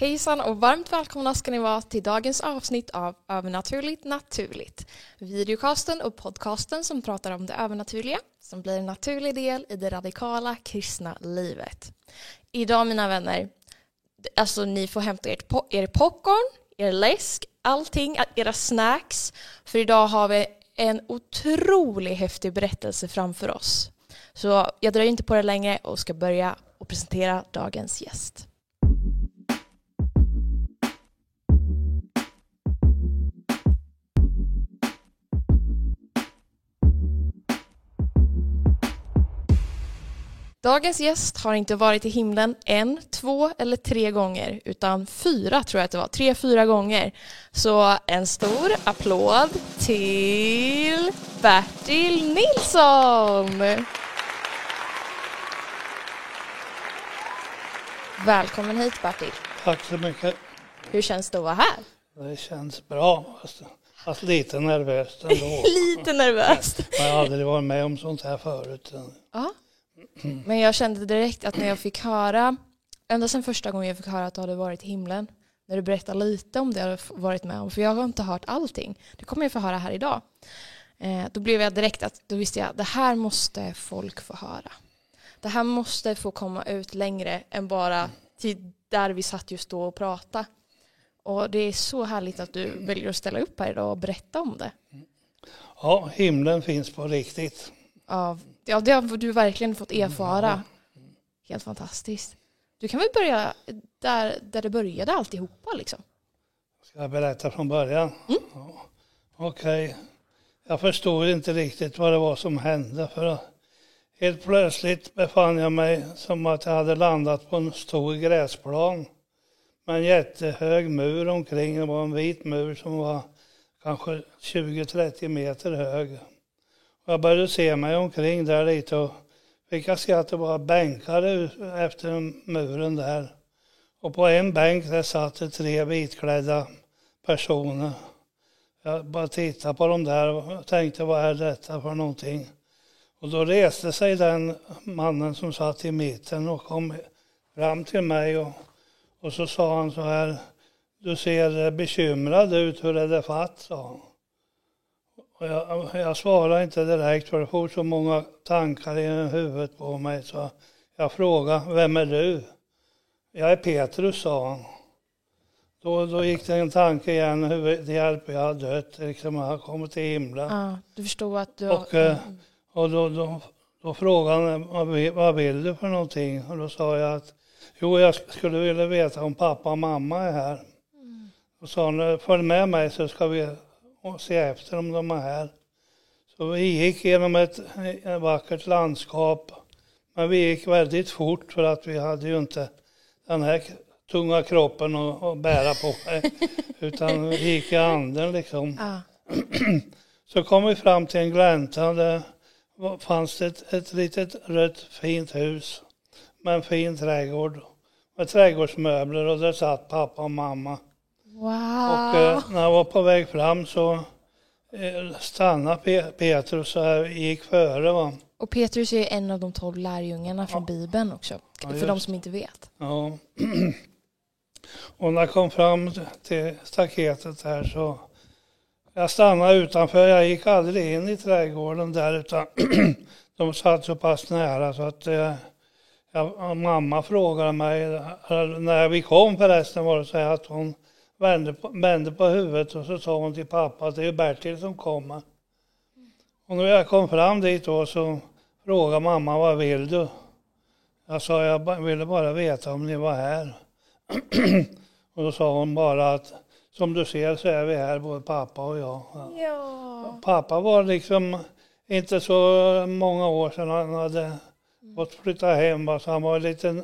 Hejsan och varmt välkomna ska ni vara till dagens avsnitt av Övernaturligt naturligt. Videocasten och podcasten som pratar om det övernaturliga som blir en naturlig del i det radikala kristna livet. Idag mina vänner, alltså ni får hämta ert po er popcorn, er läsk, allting, era snacks. För idag har vi en otroligt häftig berättelse framför oss. Så jag dröjer inte på det längre och ska börja och presentera dagens gäst. Dagens gäst har inte varit i himlen en, två eller tre gånger utan fyra tror jag att det var, tre, fyra gånger. Så en stor applåd till Bertil Nilsson! Välkommen hit Bertil. Tack så mycket. Hur känns det att vara här? Det känns bra, fast, fast lite nervöst ändå. lite nervöst. Jag har aldrig varit med om sånt här förut. Ja. Men jag kände direkt att när jag fick höra, ända sedan första gången jag fick höra att du hade varit i himlen, när du berättade lite om det du varit med om, för jag har inte hört allting, det kommer jag få höra här idag. Eh, då blev jag direkt att, då visste jag, det här måste folk få höra. Det här måste få komma ut längre än bara till där vi satt just då och pratade. Och det är så härligt att du väljer att ställa upp här idag och berätta om det. Ja, himlen finns på riktigt. Ja, ja det har du verkligen fått erfara. Helt fantastiskt. Du kan väl börja där, där det började alltihopa liksom? Ska jag berätta från början? Mm. Ja. Okej. Okay. Jag förstod inte riktigt vad det var som hände för att helt plötsligt befann jag mig som att jag hade landat på en stor gräsplan med en jättehög mur omkring. Det var en vit mur som var kanske 20-30 meter hög. Jag började se mig omkring där lite och fick jag se att det var bänkar efter muren där. Och på en bänk där satt det tre vitklädda personer. Jag bara tittade på dem där och tänkte vad är detta för någonting? Och då reste sig den mannen som satt i mitten och kom fram till mig och, och så sa han så här, du ser bekymrad ut, hur är det fatt? sa han. Och jag, jag svarade inte direkt för det for så många tankar i huvudet på mig så jag frågade, vem är du? Jag är Petrus, sa han. Då, då gick det en tanke igen, hur det hjälper jag har dött, liksom jag har kommit till himlen. Ja, du förstod att du... Och, eh, och då, då, då frågade han, vad vill du för någonting? Och då sa jag att, jo jag skulle vilja veta om pappa och mamma är här. Mm. Och sa han, följ med mig så ska vi och se efter om de är här. Så vi gick genom ett, vackert landskap. Men vi gick väldigt fort för att vi hade ju inte den här tunga kroppen att, bära på. utan vi gick i anden liksom. Ah. Så kom vi fram till en glänta. Där fanns det ett, ett litet rött fint hus med en fin trädgård. Med trädgårdsmöbler och där satt pappa och mamma. Wow. Och eh, när jag var på väg fram så eh, stannade Pe Petrus och gick före. Va? Och Petrus är en av de tolv lärjungarna från ja. Bibeln också, ja, för de som inte vet. Ja. och när jag kom fram till staketet här så jag stannade utanför, jag gick aldrig in i trädgården där utan de satt så pass nära så att eh, jag, mamma frågade mig, när vi kom förresten var det så att hon vände på, vände på huvudet och så sa hon till pappa att det är Bertil som kommer. Och när jag kom fram dit då så frågade mamma vad vill du? Jag sa jag ville bara veta om ni var här. och då sa hon bara att som du ser så är vi här både pappa och jag. Ja. Pappa var liksom inte så många år sedan han hade fått flytta hem. Så han var lite,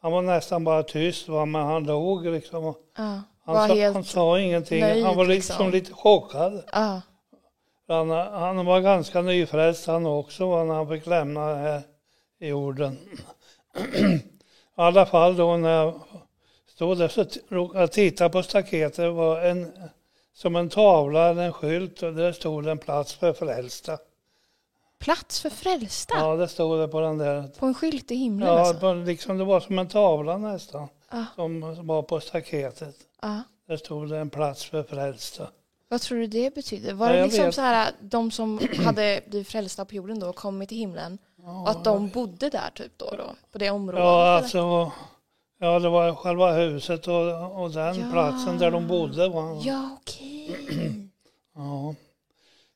han var nästan bara tyst va? men han låg liksom. Ja. Han, sa, han sa ingenting. Nöjd, han var liksom, liksom lite chockad. Ah. Han, han, var ganska nyfrälst han också när han fick lämna här i jorden. I alla fall då när jag stod där så jag tittade på staketet. Det var en, som en tavla, en skylt och där stod en plats för frälsta. Plats för frälsta? Ja, det stod det på den där. På en skylt i himlen ja, alltså? Ja, liksom det var som en tavla nästan. Ja. som var på staketet. Ja. Där stod det en plats för frälsta. Vad tror du det betyder? Var Ja, det liksom vet. så här de som hade blivit frälsta på jorden då och kommit till himlen och att de bodde där typ då, då på det området? Ja, alltså, ja, det var själva huset och, och den Ja. platsen där de bodde. Var, Ja, okej. Ja.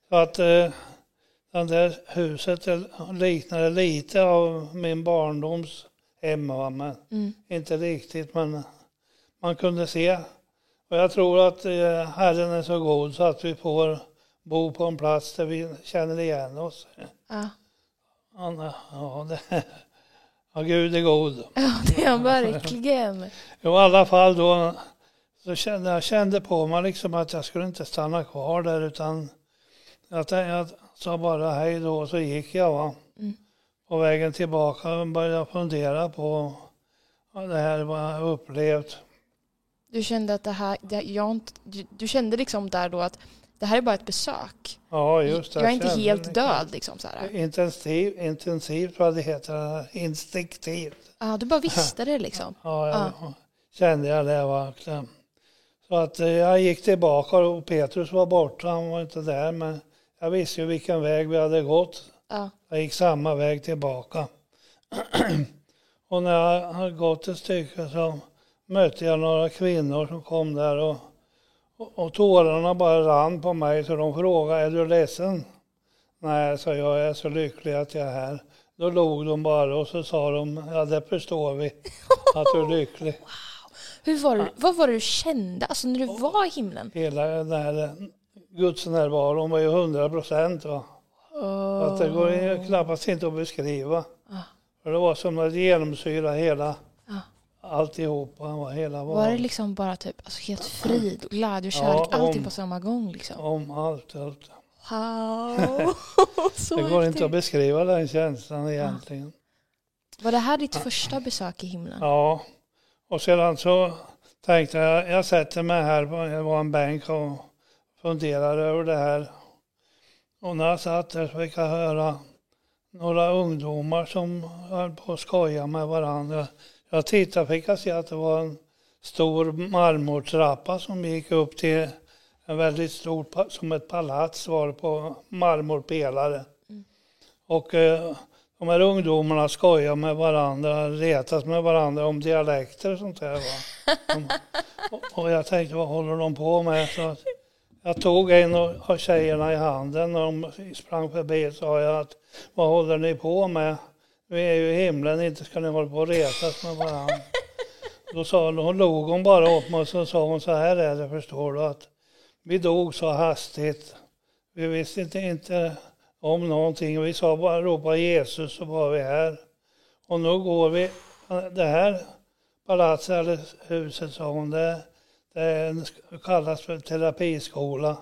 Så att eh, det där huset liknade lite av min barndoms hem, va, men Mm. inte riktigt. Men man kunde se. Och jag tror att eh, Herren är så god så att vi får bo på en plats där vi känner igen oss. Ja. Ja, det, ja Gud är god. ja, det är han verkligen. I alla fall då så kände jag kände på mig liksom att jag skulle inte stanna kvar där utan att jag, jag sa bara hej då och så gick jag. Va? Mm. På vägen tillbaka började jag fundera på ja, det här vad jag upplevt. Du kände att det här, det, jag, inte- du, du kände liksom där då att det här är bara ett besök. Ja, just det. jag är inte helt död liksom så här. Intensiv, intensivt vad det heter, instinktivt. Ja, du bara visste det liksom. Ja, jag, kände jag det verkligen. Så att eh, jag gick tillbaka och Petrus var borta, han var inte där. Men jag visste ju vilken väg vi hade gått. Ja. Jag gick samma väg tillbaka. och när jag hade gått ett stycke så mötte jag några kvinnor som kom där och, och, och tårarna bara rann på mig så de frågade, är du ledsen? Nej, sa jag, jag är så lycklig att jag är här. Då log de bara och så sa de, ja det förstår vi, att du är lycklig. Hur var vad var det du kände alltså när du var i himlen? Hela den här gudsnärvaron var ju hundra procent. Att det går knappast inte att beskriva. Ja. För det var som att genomsyra hela Ja. alltihopa. var Hela Var det liksom bara typ alltså helt frid och glädje och Ja, kärlek, allting om- på samma gång liksom? Om allt. allt. Wow! Så Det går inte häftigt. att beskriva den känslan egentligen. Var det här ditt första besök i himlen? Ja. Och sedan så tänkte jag, jag sätter mig här på var en bänk och funderar över det här. Och när jag satt där så fick jag höra några ungdomar som höll på att skoja med varandra. Jag tittade fick jag se att det var en stor marmortrappa som gick upp till en väldigt stor, som ett palats var det på marmorpelare. Och eh, de här ungdomarna skojar med varandra, retas med varandra om dialekter och sånt där. Va? De, och, jag tänkte, vad håller de på med? Så att jag tog en av tjejerna i handen och de sprang förbi och sa jag att vad håller ni på med? Vi är ju i himlen, inte ska ni hålla på och retas med varandra. Då sa hon, hon log hon bara åt mig och så sa hon så här är det förstår du att vi dog så hastigt. Vi visste inte, inte om någonting. Vi sa bara ropa Jesus så var vi här. Och nu går vi, det här palatset eller huset sa hon, det, det kallas för terapiskola.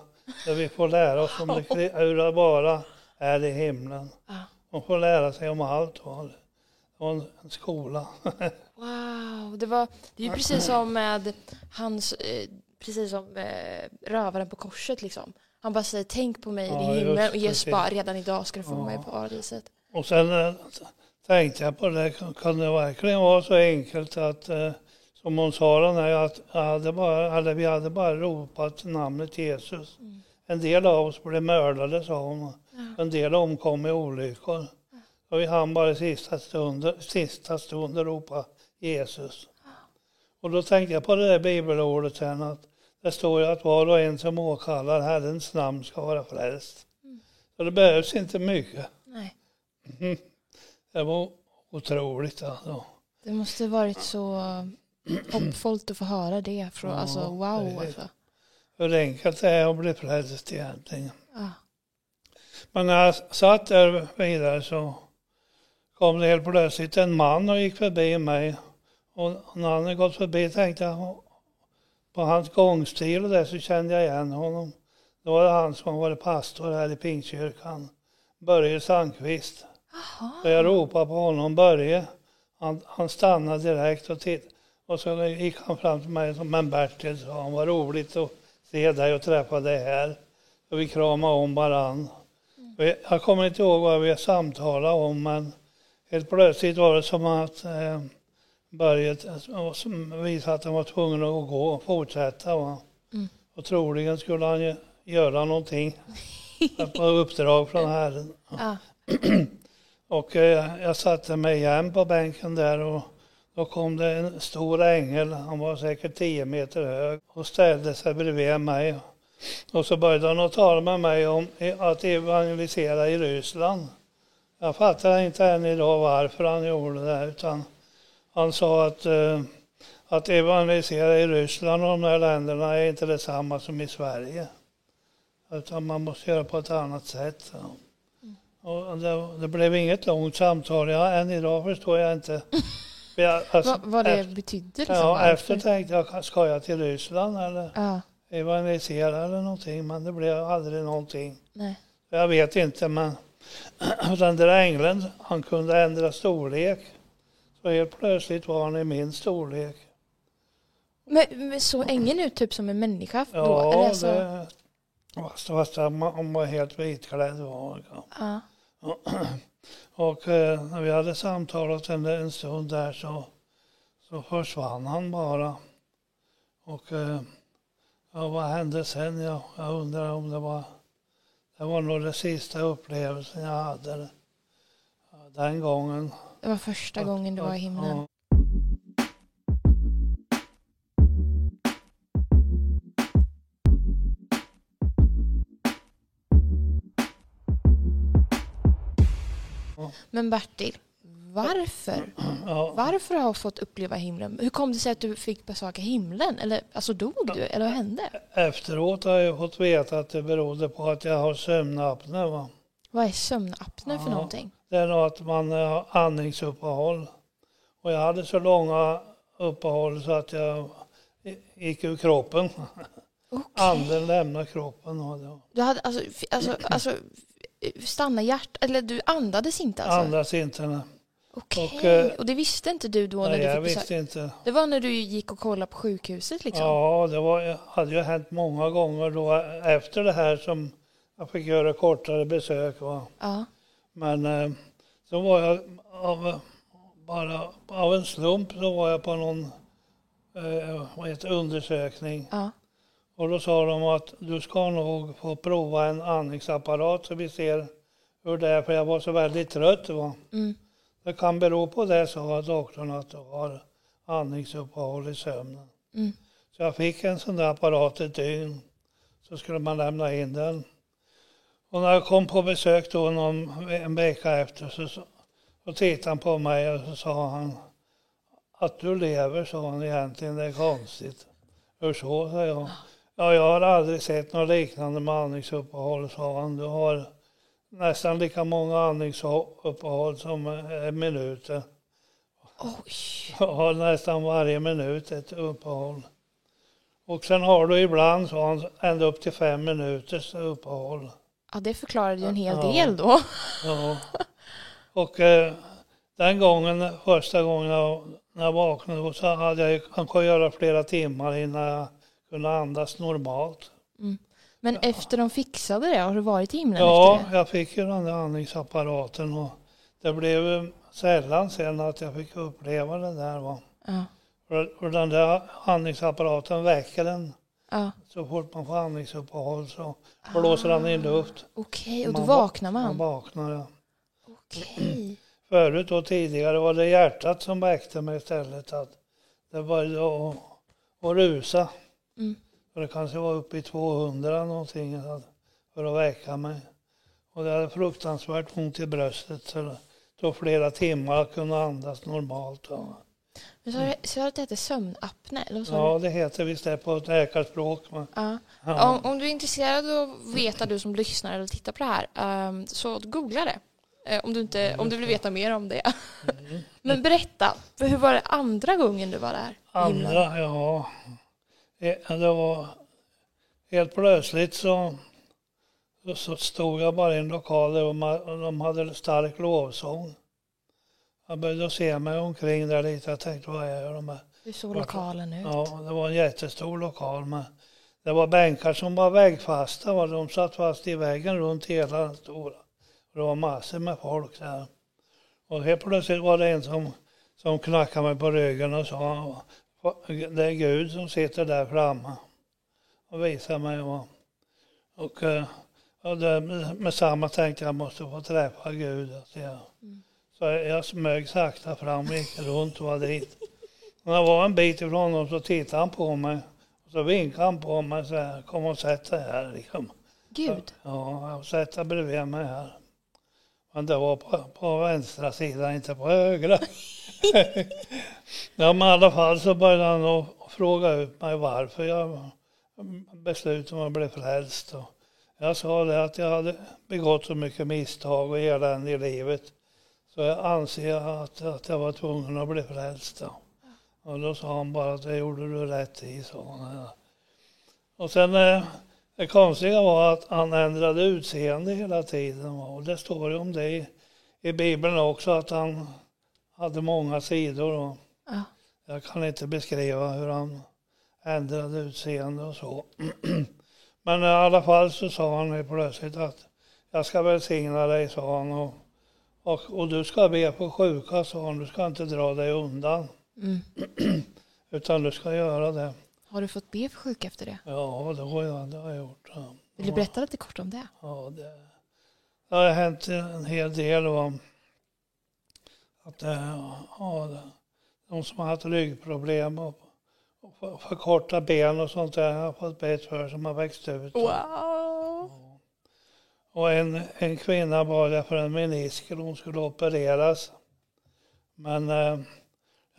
Där vi får lära oss om det, hur det bara är i himlen. Ja. Man får lära sig om allt. Det var en skola. Wow, det var det är ju precis som med hans, eh, precis som eh, rövaren på korset liksom. Han bara säger tänk på mig i Ja, himmel och precis. Jesus bara redan idag ska du få mig i Ja. paradiset. Och sen eh, tänkte jag på det, kan det verkligen vara så enkelt att som hon sa att jag hade bara, eller vi hade bara ropat namnet Jesus. En del av oss blev mördade sa hon. En del omkom i olyckor. Och vi hann bara i sista stunden, sista stunden ropa Jesus. Och då tänkte jag på det där bibelordet sen att det står ju att var och en som åkallar Herrens namn ska vara frälst. Så det behövs inte mycket. Nej, Det var otroligt alltså. det måste varit så hoppfullt att få höra det. Från, Ja, alltså det wow är- alltså. Hur enkelt det är att bli frälst egentligen. Ja. Men när jag satt där vidare så kom det helt plötsligt en man och gick förbi mig. Och när han hade gått förbi tänkte jag på hans gångstil och det så kände jag igen honom. Då var det han som var pastor här i Pingstkyrkan. Börje Sandqvist. Så jag ropade på honom, Börje. Han, han stannade direkt och tittade. Och så gick han fram till mig och sa, men Bertil, sa han, vad roligt att se dig och träffa dig här. Och vi kramade om varann. Och jag- kommer inte ihåg vad vi samtalade om, men helt plötsligt var det som att eh, som visade att han var tvungen att gå och fortsätta. Va? Mm. Och troligen skulle han ju göra någonting på uppdrag från Herren. Ja. Och eh, jag satte mig igen på bänken där och då kom det en stor ängel, han var säkert tio meter hög och ställde sig bredvid mig. Och så började han att tala med mig om att evangelisera i Ryssland. Jag fattar inte än idag varför han gjorde det utan han sa att, eh, att evangelisera i Ryssland och de här länderna är inte detsamma som i Sverige. Utan man måste göra på ett annat sätt. Ja. Och det, det blev inget långt samtal. Ja, än idag förstår jag inte. Jag, alltså, Vad, vad det efter, betydde liksom? ja, varför? efter tänkte jag, ska jag till Ryssland eller Ja, evangelisera eller någonting? Men det blev aldrig någonting. nej. Jag vet inte, men den där ängeln, han kunde ändra storlek. Så helt plötsligt var han i min storlek. Men, så ängeln ut typ som en människa då? Ja, eller alltså, det, fast, fast han var helt vitklädd. Var, ja. ja. Och eh, när vi hade samtalat en, en stund där så, så försvann han bara. Och eh, ja, vad hände sen? Jag, jag undrar om det var, det var nog den sista upplevelsen jag hade den gången. Det var första gången du var i himlen. Men Bertil, varför? Ja. Varför har du fått uppleva himlen? Hur kom det sig att du fick besöka himlen? Eller alltså dog du? Eller vad hände? Efteråt har jag fått veta att det berodde på att jag har sömnapné. Va? Vad är sömnapné för Ja. någonting? Det är att man har andningsuppehåll. Och jag hade så långa uppehåll så att jag gick ur kroppen. Okej. Anden lämnade kroppen. Du hade alltså, alltså, alltså stanna hjärt eller du andades inte alltså? andas inte. nej. Okej, Och, eh, och det visste inte du då när Nej, du jag besök? visste inte. Det var när du gick och kollade på sjukhuset liksom? Ja, det var, hade ju hänt många gånger då efter det här som jag fick göra kortare besök. Va? Ja. Men eh, så var jag av, bara av en slump så var jag på någon eh, undersökning. ja. Och då sa de att du ska nog få prova en andningsapparat så vi ser hur det är. För jag var så väldigt trött. Va? Mm. Det kan bero på det, sa doktorn, att du har andningsuppehåll i sömnen. Mm. Så jag fick en sån där apparat ett dygn. Så skulle man lämna in den. Och när jag kom på besök då någon, en vecka efter så, så, så tittade han på mig och så sa han att du lever, sa han egentligen, det är konstigt. Hur så, sa jag. Ja, jag har aldrig sett något liknande med andningsuppehåll, sa han. Du har nästan lika många andningsuppehåll som eh, minuter. Oj. Jag har nästan varje minut ett uppehåll. Och sen har du ibland, sa han, ända upp till fem minuters uppehåll. Ja, det förklarade ju en hel Ja. del då. Ja. Och eh, den gången, första gången jag, när jag vaknade så hade jag kanske göra flera timmar innan jag kunde andas normalt. Men efter de fixade det, har du varit i himlen Ja, jag fick ju den där andningsapparaten och det blev sällan sen att jag fick uppleva det där. Va? Ja. För den där andningsapparaten väcker en ja. så fort man får andningsuppehåll så blåser han in luft. Okej, och då Man va- vaknar Man man? vaknar, ja. Okej. Förut och tidigare var det hjärtat som väckte mig istället. Att det började att, att rusa. Mm. Och det kanske var uppe i 200 någonting för att väcka mig. Och det hade fruktansvärt ont i bröstet. Så det tog flera timmar att kunna andas normalt. Men sa du, sa du att det heter sömnapné? Eller vad ja det heter visst det på ett läkarspråk. Men, Ja. ja. Om, om du är intresserad av att veta, du som lyssnar eller tittar på det här, ehm, så googla det. Eh, om, du inte, om du vill veta mer om det. Mm. Men berätta, hur var det andra gången du var där? Andra, ja. Det det var helt plötsligt så, så- stod jag bara i en lokal där de ha- de hade stark lovsång. Jag började se mig omkring där lite. Jag tänkte, vad är de här? Hur såg lokalen ut? Ja, det var en jättestor lokal. Men det var bänkar som var väggfasta. va. De satt fast i väggen runt hela den stora. Det var massor med folk där. Och helt plötsligt var det en som som knackade mig på ryggen och sa det är Gud som sitter där framme och visar mig. Och, och, eh, och det, med samma tänkte jag måste få träffa Gud. Så jag, mm. så jag smög sakta fram, gick runt och var dit. När jag var en bit ifrån honom så tittade han på mig. Och så vinkade han på mig så här, kom och sätt dig här. Liksom. Gud? Ja, sätt dig bredvid mig här. Men det var på, på vänstra sidan, inte på högra. ja, men i alla fall så började han fråga ut mig varför jag beslutade mig att bli frälst. Och jag sa det att jag hade begått så mycket misstag och elände i livet. Så jag anser att, att jag var tvungen att bli frälst. Då. Och då sa han bara att det gjorde du rätt i, sa han. Och sen eh, det konstiga var att han ändrade utseende hela tiden. Och det står ju om det i, i Bibeln också, att han hade många sidor. Och ja. Jag kan inte beskriva hur han ändrade utseende och så. Men i alla fall så sa han plötsligt att jag ska välsigna dig, sa han. Och, och, och du ska be på sjuka, sa han. Du ska inte dra dig undan. Mm. Utan du ska göra det. Har du fått be för sjuka efter det? Ja, det har jag, det har jag gjort. Ja. Vill du berätta lite kort om det? Ja, det, det har hänt en hel del om att ja, de som har haft ryggproblem och, och förkorta ben och sånt där har fått bett för som har växt ut. Wow! Ja. Och en, en kvinna bad jag för en meniskel, hon skulle opereras. Men eh,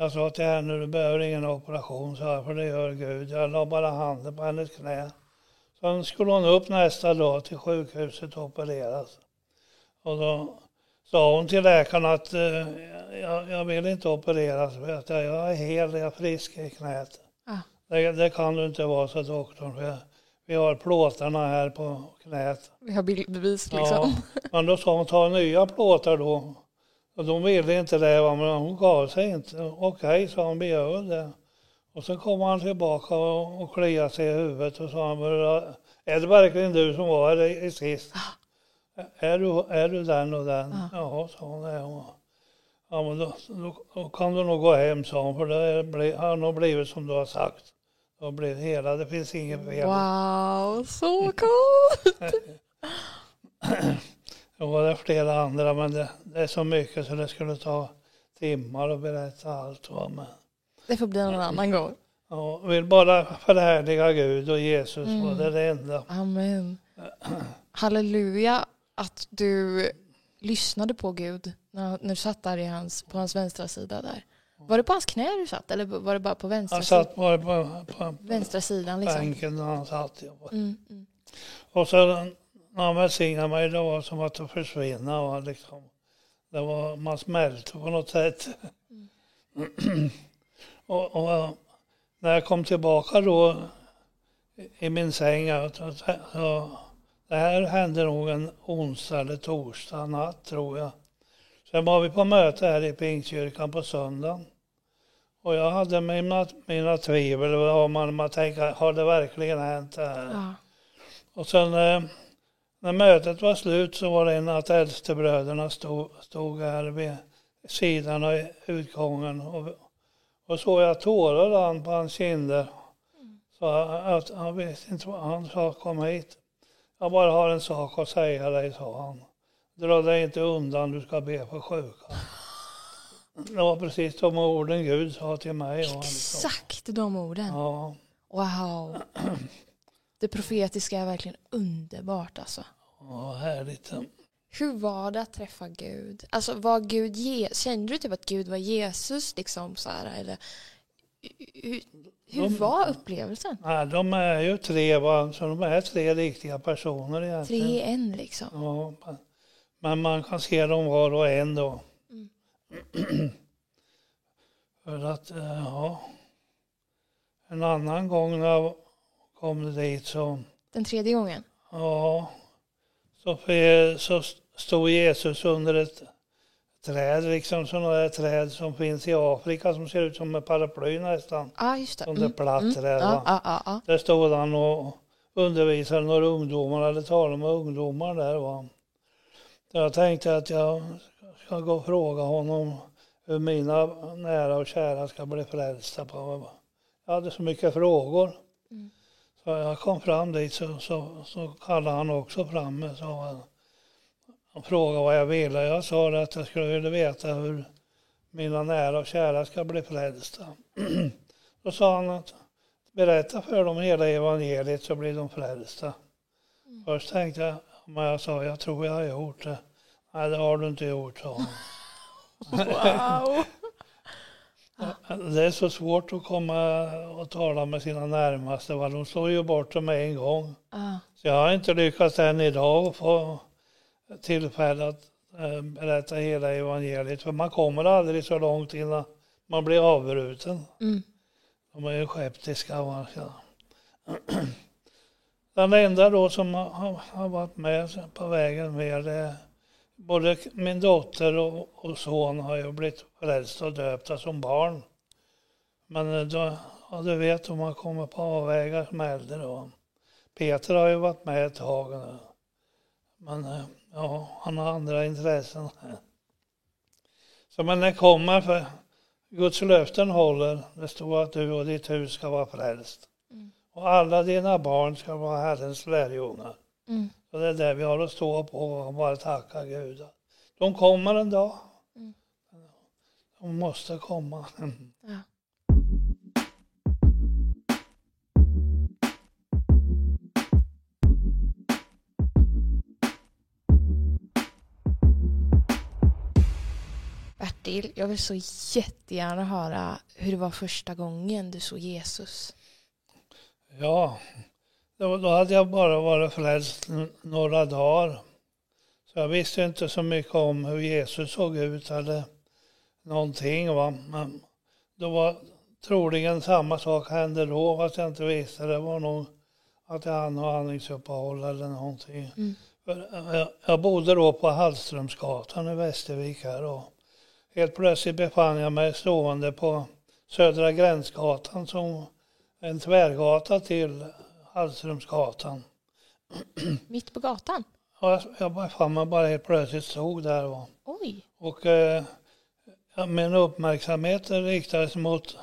jag sa till henne, du behöver ingen operation, så här, för det gör Gud. Jag la bara handen på hennes knä. Sen skulle hon upp nästa dag till sjukhuset och opereras. Och då sa hon till läkaren att eh, jag, jag, vill inte opereras, för att jag, jag är hel, jag är frisk i knät. Ah. Det, det, kan du inte vara, sa doktorn. För jag, vi har plåtarna här på knät. Vi har bildbevis liksom. Ja, men då sa hon, ta nya plåtar då. Och de ville inte det, men hon gav sig inte. Okej, sa hon, vi gör det. Och så kom han tillbaka och, och kliade sig i huvudet och sa, är det verkligen du som var här i sist? Är, du, är du den och den? Ah. Ja, sa hon. Det. Ja, men då, då, då, kan du nog gå hem, sa hon, för det har nog blivit som du har sagt. Det har blivit hela, det finns inget fel. Wow, så coolt! Det var det flera andra, men det, det, är så mycket så det skulle ta timmar att berätta allt. Men... Det får bli någon annan gång. Ja, vill bara förhärliga Gud och Jesus, mm. och det det enda. Amen. Halleluja att du lyssnade på Gud när, när du satt där i hans, på hans vänstra sida där. Var det på hans knä du satt eller var det bara på vänstra? Han satt bara på, på, på vänstra sidan liksom. bänken där han satt. Mm, mm. Och så han välsignade mig, det var som att försvinna. Och liksom, det var, man smälte på något sätt. Mm. och, och, när jag kom tillbaka då i min säng, så, så, det här hände nog en onsdag eller torsdag natt tror jag. Sen var vi på möte här i Pingstkyrkan på söndagen. Och jag hade mina, mina tvivel om man, man tänker, har det verkligen hänt det här? Ja. Och sen eh, när mötet var slut så var det en av äldstebröderna stod, stod här vid sidan av utgången och, och såg jag tårar rann på hans kinder. Så att han visste inte vad han sa, kom hit. Jag bara har en sak att säga dig, sa han. Dra dig inte undan, du ska be för sjuka. Det var precis de orden Gud sa till mig. Exakt de orden? Ja. Wow. Det profetiska är verkligen underbart alltså. Ja, härligt. Hur var det att träffa Gud? Alltså var Gud, kände du typ att Gud var Jesus liksom så här, eller hur, hur de, var upplevelsen? Ja, de är ju tre, va? så de är tre riktiga personer egentligen. Tre i en liksom? Ja, men man kan se dem var och en då. Mm. För att, eh, ja, en annan gång när kom dit så... Den tredje gången? Ja, så, så stod Jesus under ett träd, liksom sådana där träd som finns i Afrika som ser ut som en paraply nästan. Ja, just det. Som mm. det platt mm. träd. Ja, ja, ja. Där stod han och undervisade några ungdomar, eller talade med ungdomar där. Va. Jag tänkte att jag ska gå och fråga honom hur mina nära och kära ska bli frälsta. På. Jag hade så mycket frågor. Mm. Så jag kom fram dit så, så, så kallade han också fram mig. Så han, han frågade vad jag ville. Jag sa att jag skulle vilja veta hur mina nära och kära ska bli frälsta. Då sa han att berätta för dem hela evangeliet så blir de frälsta. Mm. Först tänkte jag, men jag sa jag tror jag har gjort det. Nej det har du inte gjort, sa han. Wow! Det är så svårt att komma och tala med sina närmaste. Va? De slår ju bort dem en gång. Ah. Så jag har inte lyckats än idag att få tillfälle att eh, berätta hela evangeliet. För man kommer aldrig så långt innan man blir avbruten. Mm. De är ju skeptiska. Va? Den enda då som har, varit med på vägen med det både min dotter och, och son har ju blivit frälsta och döpta som barn. Men eh, då, ja, du vet om man kommer på avvägar som äldre då. Peter har ju varit med ett tag nu. Men eh, ja, han har andra intressen. Så men det kommer för Guds löften håller. Det står att du och ditt hus ska vara frälst. Mm. Och alla dina barn ska vara Herrens lärjungar. Mm. Så det är det vi har att stå på och bara tacka Gud. De kommer en dag. Mm. De måste komma. Ja. Bertil, jag vill så jättegärna höra hur det var första gången du såg Jesus. Ja, då, då hade jag bara varit frälst några dagar. Så jag visste inte så mycket om hur Jesus såg ut eller någonting. Va? Men då var troligen samma sak hände då fast jag inte visste. Det var nog att jag hade något andningsuppehåll eller någonting. Mm. Jag, jag bodde då på Hallströmsgatan i Västervik här och helt plötsligt befann jag mig stående på Södra Gränsgatan som en tvärgata till Hallströmsgatan. Mitt på gatan? Ja, jag befann mig bara helt plötsligt stod där. Och, Oj. och eh, min uppmärksamhet riktades mot,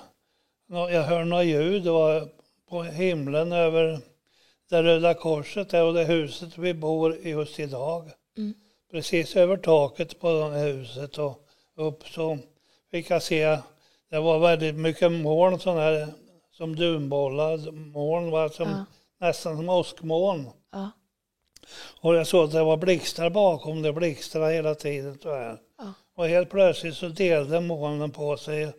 jag hörde några ljud och på himlen över det Röda Korset är och det huset vi bor i just idag. Mm. Precis över taket på huset och upp så fick jag se, det var väldigt mycket moln sådana här som dunbollar, moln var som ja nästan som åskmoln. Ja. Och jag såg att det var blixtar bakom, det blixtrade hela tiden. Ja. Och helt plötsligt så delade molnen på sig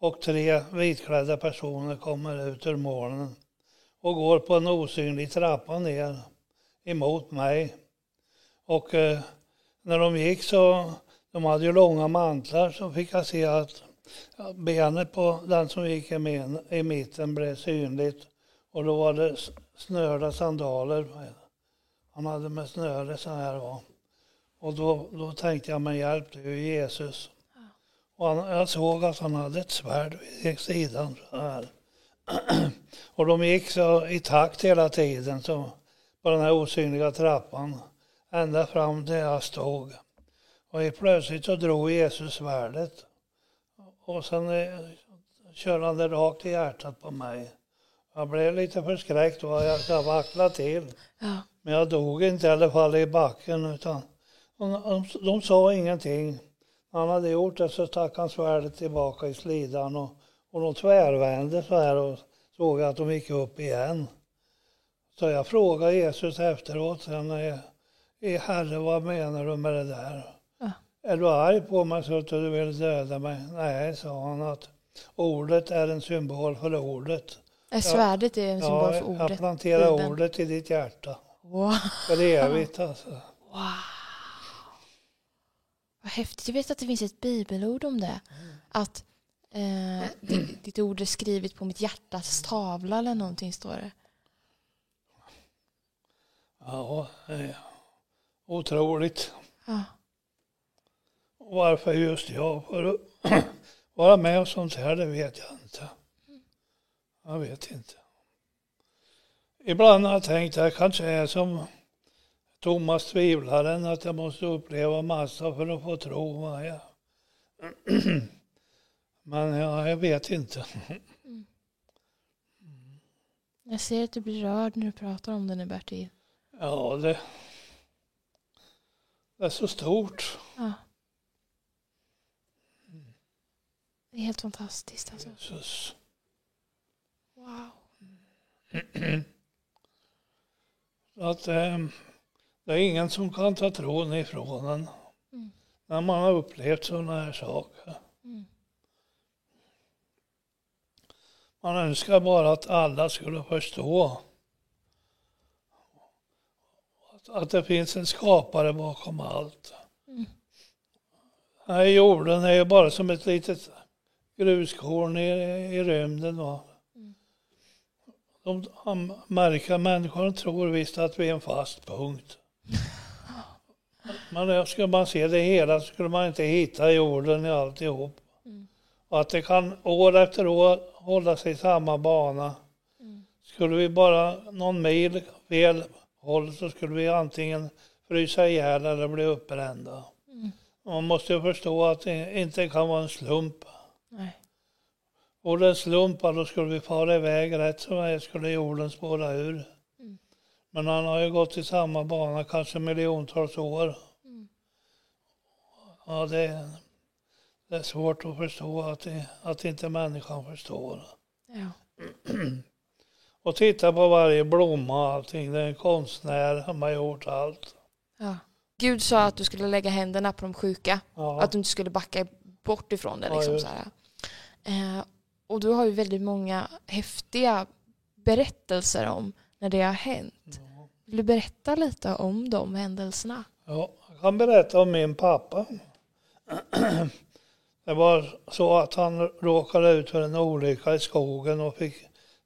och tre vitklädda personer kommer ut ur molnen och går på en osynlig trappa ner emot mig. Och eh, när de gick så, de hade ju långa mantlar, så fick jag se att benet på den som gick i, men, i mitten blev synligt. Och då var det snörda sandaler. Han hade med snöre så här. Va? Och då, då tänkte jag, men hjälp det är ju Jesus. Ja. Och han, jag såg att han hade ett svärd vid sidan så här. och de gick så i takt hela tiden så på den här osynliga trappan ända fram där jag stod. Och plötsligt så drog Jesus svärdet och sen eh, körde han det rakt i hjärtat på mig. Jag blev lite förskräckt och jag, jag vacklade till. Ja. Men jag dog inte i alla fall i backen utan de, sa ingenting. När han hade gjort det så stack han svärdet tillbaka i slidan och, och de tvärvände så här och såg att de gick upp igen. Så jag frågade Jesus efteråt sen, är, är Herre vad menar du med det där? Ja. Är du arg på mig så att du vill döda mig? Nej, sa han att ordet är en symbol för ordet. Svärdet är en symbol för ordet. Jag planterar Bibeln. ordet i ditt hjärta. Wow. För evigt alltså. Wow. Vad häftigt. Jag vet att det finns ett bibelord om det. Mm. Att eh, ditt, ditt ord är skrivet på mitt hjärtas tavla eller någonting står det. Ja, eh, otroligt. Ja. Varför just jag att vara med och sånt här, det vet jag inte. Jag vet inte. Ibland har jag tänkt att jag kanske är som Thomas tvivlaren, att jag måste uppleva massa för att få tro. Jag, Men ja, jag vet inte. Jag ser att du blir rörd när du pratar om det nu Bertil. Ja, det, det är så stort. Ja. Det är helt fantastiskt alltså. Jesus. Wow. Att, eh, det är ingen som kan ta tron ifrån en Mm. när man har upplevt sådana här saker. Mm. Man önskar bara att alla skulle förstå att, att det finns en skapare bakom allt. Mm. Den här jorden är ju bara som ett litet gruskorn i, i rymden. Va? Mm. De, märker människor tror visst att vi är en fast punkt. Men skulle man se det hela så skulle man inte hitta jorden i alltihop. Mm. Och att det kan år efter år hålla sig i samma bana. Mm. Skulle vi bara någon mil fel håll så skulle vi antingen frysa ihjäl eller bli uppbrända. Mm. Man måste ju förstå att det inte kan vara en slump. Nej. Och det slump, då skulle vi fara iväg rätt som det skulle jorden spåra ur. Mm. Men han har ju gått i samma bana kanske miljontals år. Mm. Ja, det, det är svårt att förstå att, det, att inte människan förstår. Ja. Och titta på varje blomma och allting. Det är en konstnär som har gjort allt. ja. Gud sa att du skulle lägga händerna på de sjuka. Ja, Att du inte skulle backa bort ifrån det. Ja, Liksom, just så här. Eh, och du har ju väldigt många häftiga berättelser om när det har hänt. Vill du berätta lite om de händelserna? ja, jag kan berätta om min pappa. Det var så att han råkade ut för en olycka i skogen och fick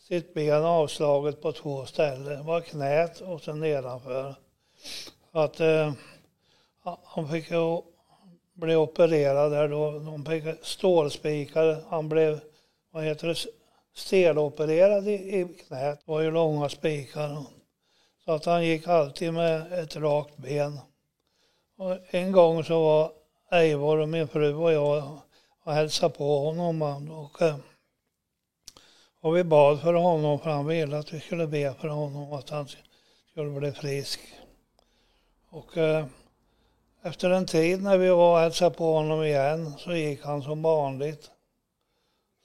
sitt ben avslaget på två ställen. Det var knät och sen nedanför. Så att eh, han fick blev opererad där då. De fick stålspikar. Han blev, vad heter det, stelopererad i, i knät. Det var ju långa spikar. Så att han gick alltid med ett rakt ben. Och en gång så var Eivor och min fru och jag och hälsade på honom. Och, eh, och vi bad för honom för han ville att vi skulle be för honom att han skulle bli frisk. Och eh, efter en tid när vi var och hälsade på honom igen så gick han som vanligt.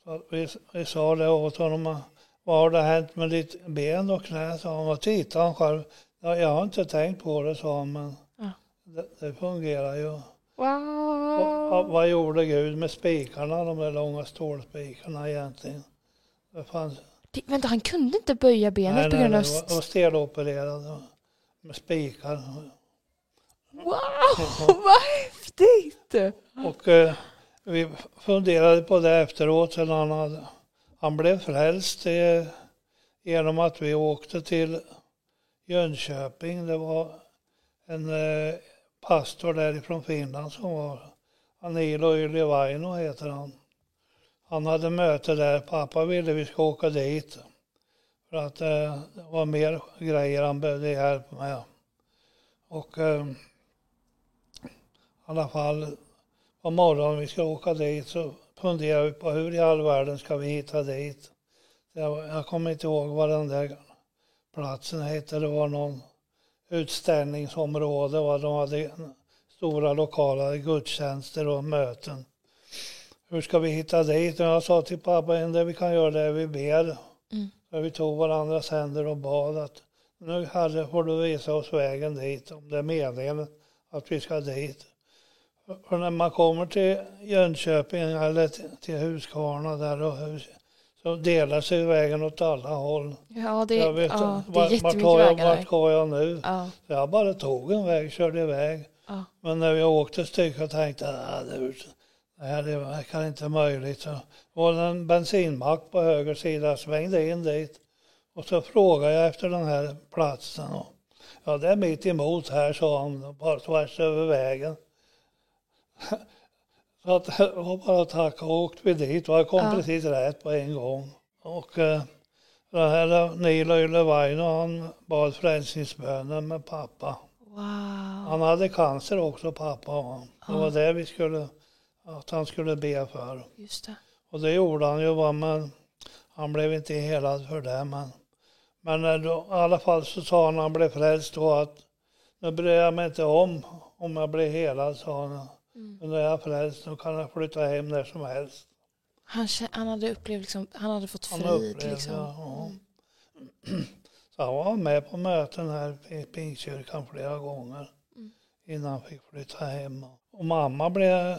Så vi, vi sa det åt honom. Vad har det hänt med ditt ben och knä? sa han. Och tittade han själv. Ja, jag har inte tänkt på det, sa han. Men Ja. det, det fungerar ju. Och, Wow! och, vad gjorde Gud med spikarna, de där långa stålspikarna egentligen? Det fanns, Det- Vänta, han kunde inte böja benet nej, på nej, grund det av... var, det var stelopererad med spikar. Wow, vad häftigt! Och eh, vi funderade på det efteråt sen han, hade, han blev frälst eh, genom att vi åkte till Jönköping. Det var en eh, pastor därifrån Finland som var, Anilo Ylivaino heter han. Han hade möte där, pappa ville vi ska åka dit. För att eh, det var mer grejer han behövde hjälp med. Och eh, alla fall på morgonen vi ska åka dit så funderar vi på hur i all världen ska vi hitta dit. Jag, jag kommer inte ihåg vad den där platsen hette. Det var någon utställningsområde. Va? De hade stora lokala gudstjänster och möten. Hur ska vi hitta dit? Och jag sa till pappa, det vi kan göra det är vi ber. Mm. Så vi tog varandras händer och bad att nu Herre får du visa oss vägen dit om det är meningen att vi ska dit. För när man kommer till Jönköping eller till, Huskvarna där och hus, så delar sig vägen åt alla håll. Ja, det, jag vet, ja, det är vart, vart, jättemycket tar jag, vägar vart går jag nu? Ja, Så jag bara tog en väg, körde iväg. ja. Men när vi åkte ett stycke tänkte jag att det, det det verkar inte möjligt. Så var det en bensinmack på höger sida, jag svängde in dit. Och så frågade jag efter den här platsen. Och, ja, det är mitt emot här, sa han, bara tvärs över vägen. Så att det var bara att tacka och åkte vi dit och jag kom Ja. precis rätt på en gång. Och eh, den här Nilo Ylevaino, han bad frälsningsbönen med pappa. Wow. Han hade cancer också pappa. Det Ja. var det vi skulle, att han skulle be för. Just det. Och det gjorde han ju, men han blev inte helad för det. Men, men då, i alla fall så sa han när han blev frälst då att nu bryr jag mig inte om om jag blir helad, sa han. Mm. Men när jag frälst, då kan jag flytta hem när som helst. Han, han hade upplevt, liksom, han hade fått Han frid. upplevde, liksom. ja. Mm. Så han var med på möten här i Pingstkyrkan flera gånger Mm. innan han fick flytta hem. Och mamma blev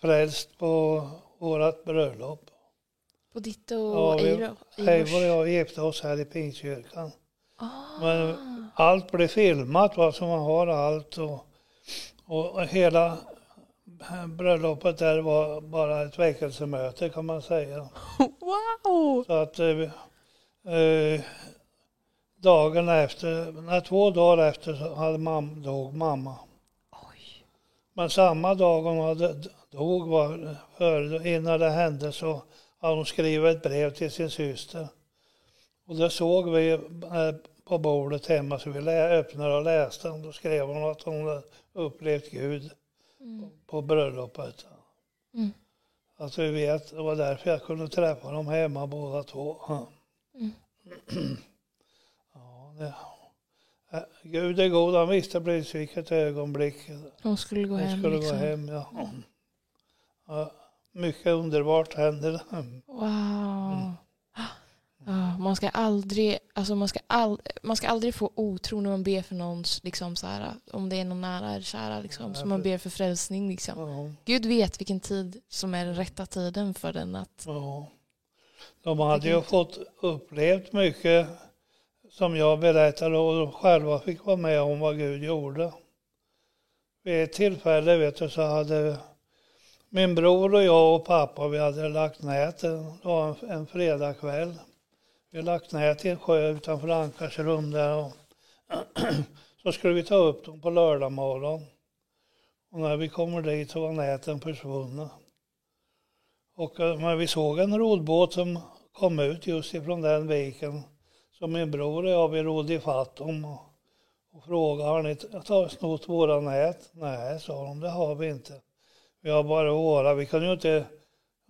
frälst på vårt bröllop. På ditt och Ja, Eivor? Eivor och jag gifte oss här i Pingstkyrkan. Ah. Men allt blev filmat, va, så man har allt. Och, och hela bröllopet där var bara ett väckelsemöte kan man säga. Wow! Så att eh, eh, dagen efter, nej, två dagar efter så hade mam, dog mamma. Oj. Men samma dag hon hade dog, var, för, innan det hände, så hade hon skrivit ett brev till sin syster. Och det såg vi eh, på bordet hemma så vi öppnade och läste. Och då skrev hon att hon upplevt Gud Mm. på bröllopet. Mm. Att vi vet, det var därför jag kunde träffa dem hemma båda två. Mm. Ja, det, äh, Gud är god, han visste precis vilket ögonblick Hon skulle gå hon hem. skulle liksom. gå hem. Ja. Ja, mycket underbart händer. Wow. Ja, man, ska aldrig, alltså man, ska all, man ska aldrig få otro när man ber för någons, liksom så här, om det är någon nära eller kära, liksom, som man ber för frälsning. Liksom. Ja, Gud vet vilken tid som är den rätta tiden för den att... ja. De hade ju fått upplevt mycket som jag berättade och de själva fick vara med om vad Gud gjorde. Vid ett tillfälle vet du, så hade min bror och jag och pappa vi hade lagt nät en, det var en, en fredagkväll. Vi har lagt nät i en sjö utanför Ankarsrum där och så skulle vi ta upp dem på lördag morgon. Och när vi kommer dit så var näten försvunna. Och när men vi såg en rodbåt som kom ut just ifrån den viken. Så min bror och jag vi rodde ifatt dem och, och frågade har ni snott våra nät? Nej, sa de, det har vi inte. Vi har bara våra, vi kan ju inte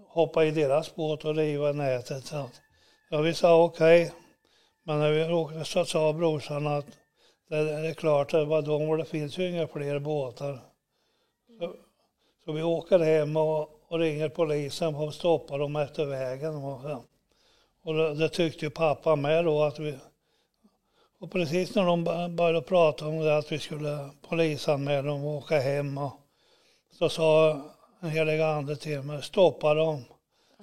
hoppa i deras båt och riva nätet. Så ja, vi sa okej. Men när vi åkte så sa brorsan att det, det är klart, det var de och det finns ju inga fler båtar. Så, så vi åker hem och, och ringer polisen och stoppar dem efter vägen. Och, och det, det tyckte ju pappa med då att vi... Och precis när de började prata om det att vi skulle polisanmäla dem och åka hem och, så sa en helig ande till mig, stoppa dem.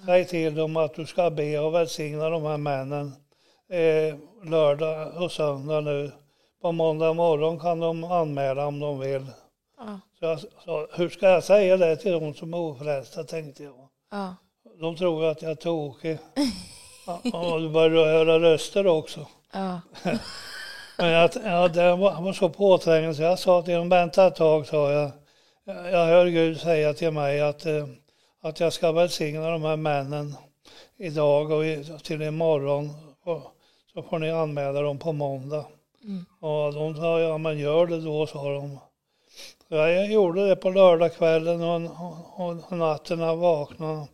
Säg till dem att du ska be och välsigna de här männen eh, lördag och söndag nu. På måndag morgon kan de anmäla om de vill. Ja, Så jag sa, hur ska jag säga det till de som är ofrälsta, tänkte jag. ja. De tror att jag är tokig. Ja, du börjar höra röster också. ja. Men jag, ja, det var, var så påträngande så jag sa till dem, vänta ett tag, sa jag. Jag jag hör Gud säga till mig att, eh, att jag ska välsigna de här männen idag och till imorgon. Och, så får ni anmäla dem på måndag. Mm. Och de sa, ja men gör det då, sa de. Så jag gjorde det på lördagskvällen och, och, och natten jag vaknade.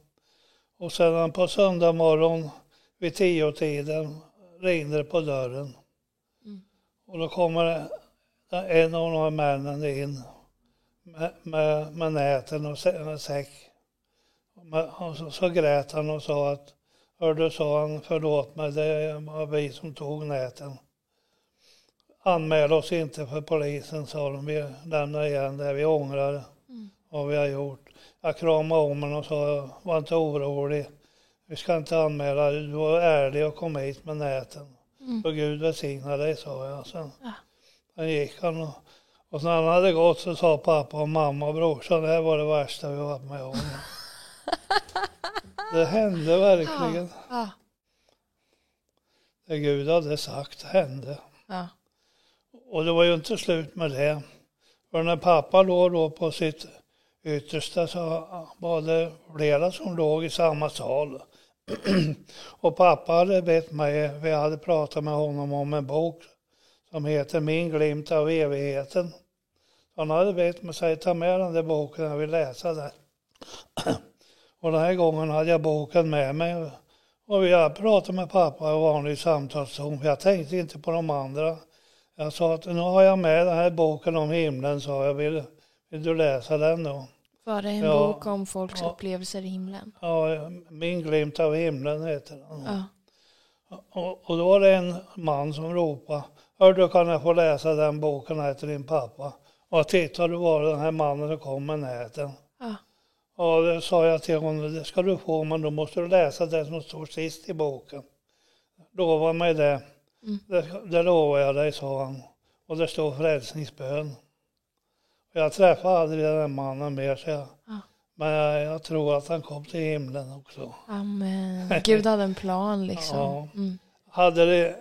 Och sedan på söndag morgon vid tio tiden ringde det på dörren. Mm. Och då kommer en av de här männen in med, med, med näten och en säck. Och så, så grät han och sa att, hördu, sa han, förlåt mig, det var vi som tog näten. Anmäl oss inte för polisen, sa de. Vi lämnar igen det, vi ångrar Mm. vad vi har gjort. Jag kramade om honom och sa, var inte orolig. Vi ska inte anmäla dig, du var ärlig och kom hit med näten. Mm. Så Gud välsigna dig, sa jag. Sen, Ja. sen gick han och, och när han hade gått så sa pappa och mamma och brorsan, det här var det värsta vi varit med om. det hände verkligen. Ja. Det Gud hade sagt hände. Ja. Och det var ju inte slut med det. För när pappa låg då på sitt yttersta så var det flera som låg i samma sal. och pappa hade bett mig, vi hade pratat med honom om en bok som heter Min glimt av evigheten. Han hade bett mig säga ta med den där boken, jag vill läsa den. Och den här gången hade jag boken med mig. Och jag pratade med pappa i vanlig samtalston. Jag tänkte inte på de andra. Jag sa att nu har jag med den här boken om himlen, sa jag. Vill, vill du läsa den då? Var det en Ja. bok om folks Ja. upplevelser i himlen? Ja, Min glimt av himlen heter den. Ja. Och, och då var det en man som ropade. Hör du, kan jag få läsa den boken här till din pappa? Och titta, då var det den här mannen som kom med näten. Ja. Det sa jag till honom, det ska du få, men då måste du läsa det som står sist i boken. Lova mig det. Mm. det. Det lovar jag dig, sa han. Och det står frälsningsbön. Jag träffade aldrig den mannen mer, så jag, Ja. men jag, jag tror att han kom till himlen också. Amen. Gud hade en plan liksom. Ja. Mm. Hade det,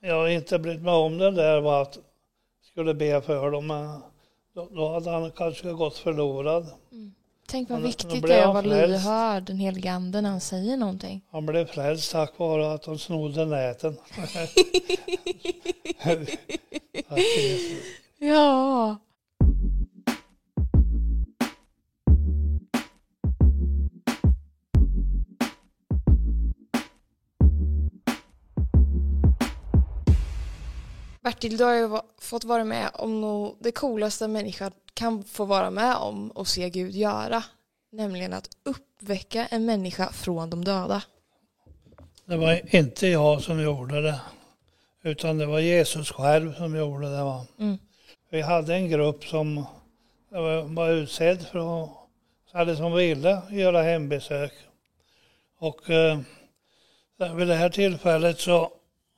jag inte brytt mig om det där var att skulle be för dem, men då, då hade han kanske gått förlorad. Tänk vad viktigt det är att vara lyhörd, den helige ande, när han säger någonting. Han blev frälst tack vare att de snodde näten. Ja. Bertil, du har ju fått vara med om nog det coolaste en människa kan få vara med om och se Gud göra. Nämligen att uppväcka en människa från de döda. Det var inte jag som gjorde det, utan det var Jesus själv som gjorde det. Va? Mm. Vi hade en grupp som var utsedd för att, eller som ville göra hembesök. Och eh, vid det här tillfället så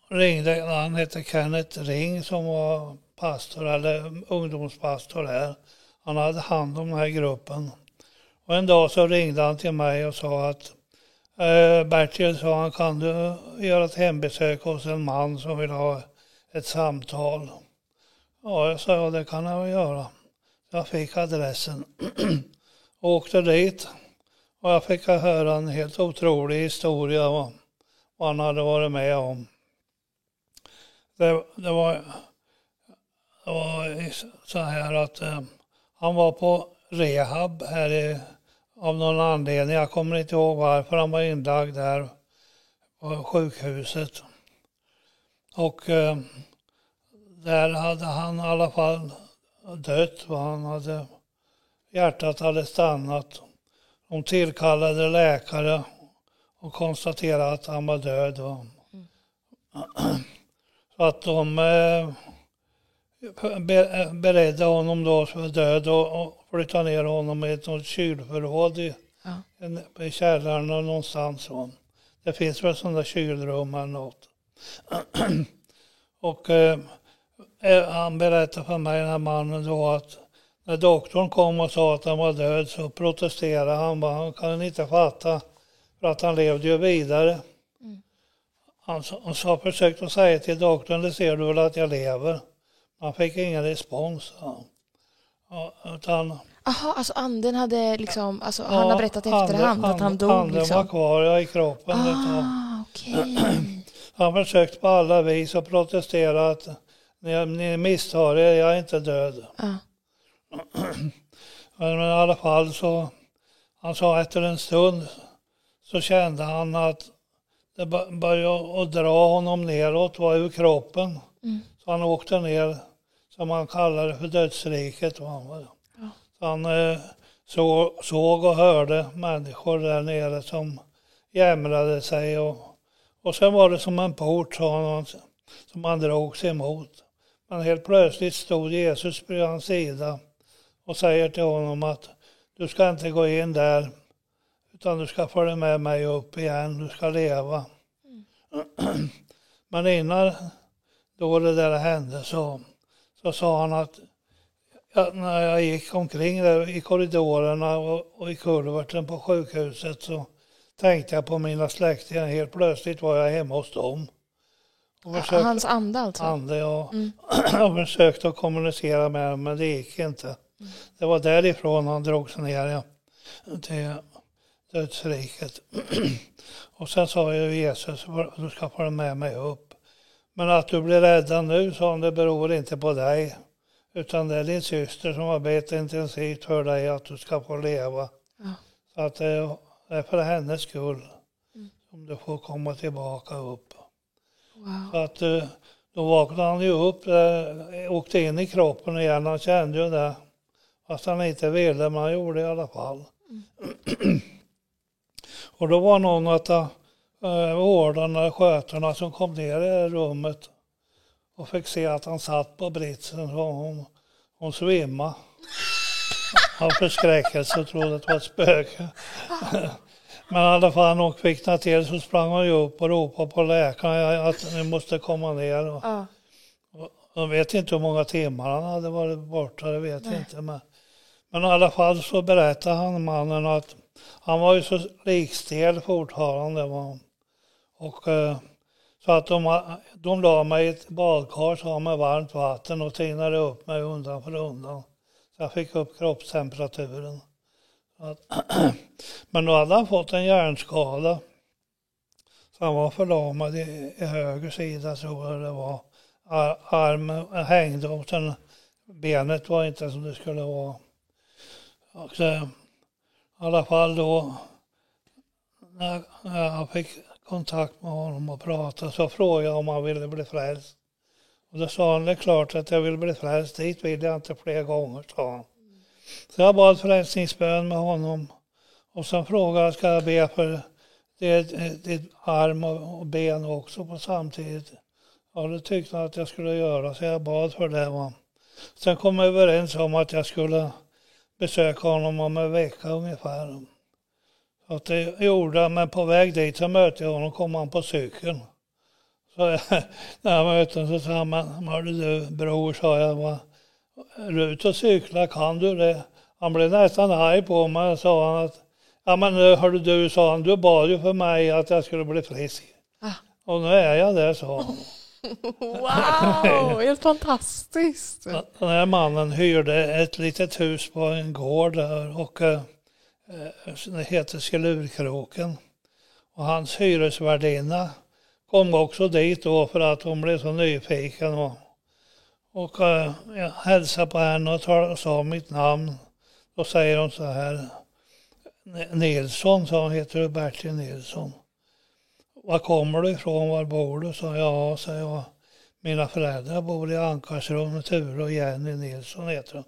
ringde, han hette Kenneth Ring som var pastor eller ungdomspastor här. Han hade hand om den här gruppen. Och en dag så ringde han till mig och sa att eh, Bertil sa han kan du göra ett hembesök hos en man som vill ha ett samtal. Ja, jag sa ja, det kan jag väl göra. Jag fick adressen och åkte dit. Och jag fick höra en helt otrolig historia vad han hade varit med om. Det, det, var, var så här att eh, han var på rehab här i, av någon anledning. Jag kommer inte ihåg varför han var inlagd där på sjukhuset. Och eh, där hade han i alla fall dött. Han hade, hjärtat hade stannat. De tillkallade läkare och konstaterade att han var död. Va? Så att de eh, beredde honom då för död och, flyttade ner honom i ett kylförråd i, Ja. i källaren någonstans. Det finns väl sådana kylrum eller något. och eh, eh, han berättade för mig, den här mannen då, att när doktorn kom och sa att han var död så protesterade han. Bara, han kan inte fatta, för att han levde ju vidare. Han, sa- han sa, försökte säga till doktorn, det ser du väl att jag lever. Han fick ingen respons. Ja. Ja, utan, Jaha, alltså anden hade liksom, alltså ja, han har berättat i anden- efterhand att han anden- dog Anden var liksom. kvar ja, i kroppen. Ah, okej. Han försökte på alla vis att protestera att ni, ni misstar er, jag är inte död. Ja. Men i alla fall så, han sa efter en stund så kände han att det bör- började att dra honom neråt, var ur kroppen. Mm. Så han åkte ner, som man kallar det för dödsriket. va. Ja. Så han eh, så, såg och hörde människor där nere som jämrade sig. Och, och sen var det som en port sa han, som han drog sig emot. Men helt plötsligt stod Jesus vid hans sida och säger till honom att du ska inte gå in där utan du ska följa med mig upp igen, du ska leva. Men innan då det där hände så, så sa han att ja, när jag gick omkring där i korridorerna och, och i kulverten på sjukhuset så tänkte jag på mina släktingar. Helt plötsligt var jag hemma hos dem. Och försökte, Hans ande alltså? ande och, Mm. och försökte att kommunicera med dem men det gick inte. Det var därifrån han drog sig ner till dödsriket. och sen sa ju Jesus, du ska följa med mig upp. Men att du blir räddad nu, sa han, det beror inte på dig. Utan det är din syster som har bett intensivt för dig att du ska få leva. Ja. Så att det är för hennes skull Mm. som du får komma tillbaka upp. Wow. Så att eh, då vaknade han ju upp, eh, åkte in i kroppen igen. Han kände ju det. Fast han inte ville, men han gjorde det i alla fall. och då var någon av eh, vårdarna, skötarna som kom ner i rummet och fick se att han satt på britsen. Så hon, hon svimmade. Av förskräckelse och trodde att det var ett spöke. Men i alla fall när hon kvicknade till så sprang hon ju upp och ropade på läkaren att ni måste komma ner. Och Ja. jag vet inte hur många timmar han hade varit borta, det vet jag inte. Men, men i alla fall så berättade han mannen att han var ju så likstel fortfarande. Var. Och, eh, så att de, de la mig i ett badkar så med varmt vatten och tinade upp mig undan för undan. Så jag fick upp kroppstemperaturen. Men då hade han fått en hjärnskada. Så han var förlamad i, i höger sida tror jag det var. Ar- Armen hängde och sen benet var inte som det skulle vara. Och så, I alla fall då när när jag fick kontakt med honom och pratade så frågade jag om han ville bli frälst. Och då sa han det är klart att jag vill bli frälst, dit vill jag inte fler gånger, sa han. Så jag bad frälsningsbön med honom. Och sen frågade jag, ska jag be för ditt, arm och ben också på samtidigt? Ja, det tyckte han att jag skulle göra, så jag bad för det. Va? Sen kom vi överens om att jag skulle besöka honom om en vecka ungefär. Att det gjorde jag, men på väg dit så mötte jag honom, kom han på cykeln. Så jag, när jag mötte honom så sa han, hörru du bror, sa jag, är du ute och cykla, kan du det? Han blev nästan arg på mig, sa han att, ja men nu hörru du, sa han, du bad ju för mig att jag skulle bli frisk. Ah. Och nu är jag det, sa han. Wow, helt fantastiskt. Den här mannen hyrde ett litet hus på en gård där och Eh, som heter Skelurkroken. Och hans hyresvärdinna kom också dit då för att hon blev så nyfiken. Och, och eh, jag hälsade på henne och tal- sa mitt namn. Då säger hon så här. Nilsson, sa hon, heter du Bertil Nilsson? Var kommer du ifrån, var bor du? sa jag, sa jag. Mina föräldrar bor i Ankarsrum, Ture och Jenny Nilsson heter de.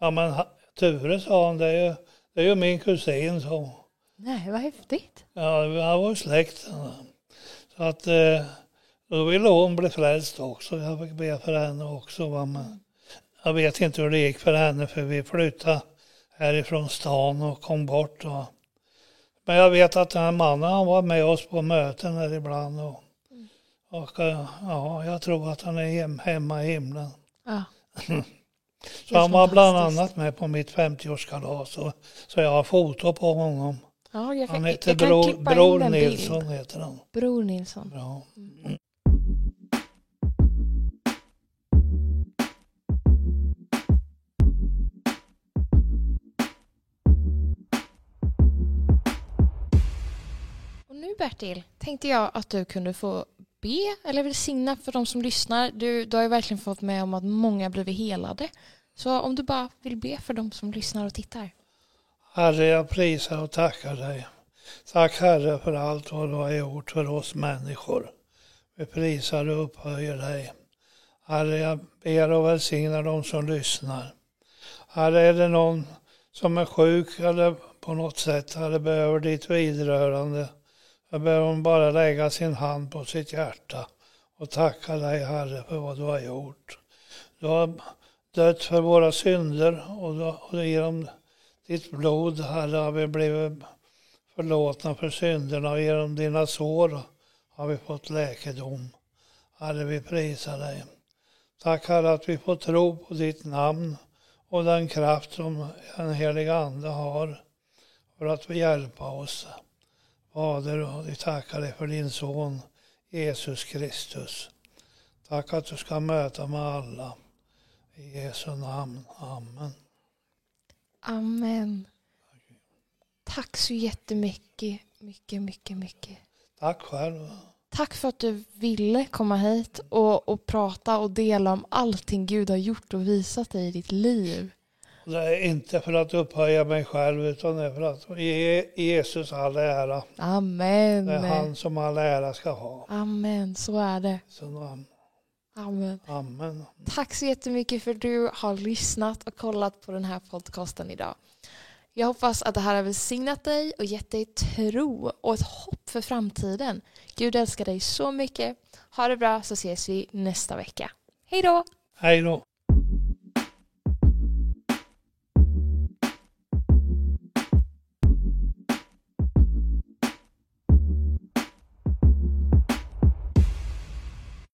Ja men Ture sa han, det är ju, det är ju min kusin så. Nej, vad häftigt. Ja, vi har varit släkt. Så att eh, då ville hon bli frälst också. Jag fick be för henne också. Va? Men jag vet inte hur det gick för henne för vi flyttade härifrån stan och kom bort. Va? Men jag vet att den här mannen han var med oss på möten här ibland. Och, och eh, ja, jag tror att han är hem, hemma i himlen. Ja. Så han var bland annat med på mitt 50-årskalas. Så, så jag har foto på honom. Ja, jag kan, Han jag heter kan Bror, Bror Nilsson. Heter han. Bror Nilsson. Bra. Och nu Bertil, tänkte jag att du kunde få be eller välsigna för de som lyssnar. Du, du har ju verkligen fått med om att många blivit helade. Så om du bara vill be för de som lyssnar och tittar. Herre, jag prisar och tackar dig. Tack Herre för allt vad du har gjort för oss människor. Vi prisar och upphöjer dig. Herre, jag ber och välsignar de som lyssnar. Herre, är det någon som är sjuk eller på något sätt, Herre, behöver ditt vidrörande. Jag behöver hon bara lägga sin hand på sitt hjärta och tacka dig, Herre, för vad du har gjort. Du har dött för våra synder och, du, och genom ditt blod, Herre, har vi blivit förlåtna för synderna och genom dina sår har vi fått läkedom. Herre, vi prisar dig. Tack Herre att vi får tro på ditt namn och den kraft som den heliga Ande har för att vi hjälpa oss. Fader, vi tackar dig för din son Jesus Kristus. Tack att du ska möta med alla. I Jesu namn. Amen. Amen. Tack så jättemycket. Mycket, mycket, mycket. Tack själv. Tack för att du ville komma hit och, och prata och dela om allting Gud har gjort och visat dig i ditt liv. Det är inte för att upphöja mig själv utan det är för att ge Jesus all ära. Amen. Det är han som all ära ska ha. Amen, så är det. Så, um, Amen. amen. Tack så jättemycket för att du har lyssnat och kollat på den här podcasten idag. Jag hoppas att det här har välsignat dig och gett dig tro och ett hopp för framtiden. Gud älskar dig så mycket. Ha det bra så ses vi nästa vecka. Hej då! Hej då.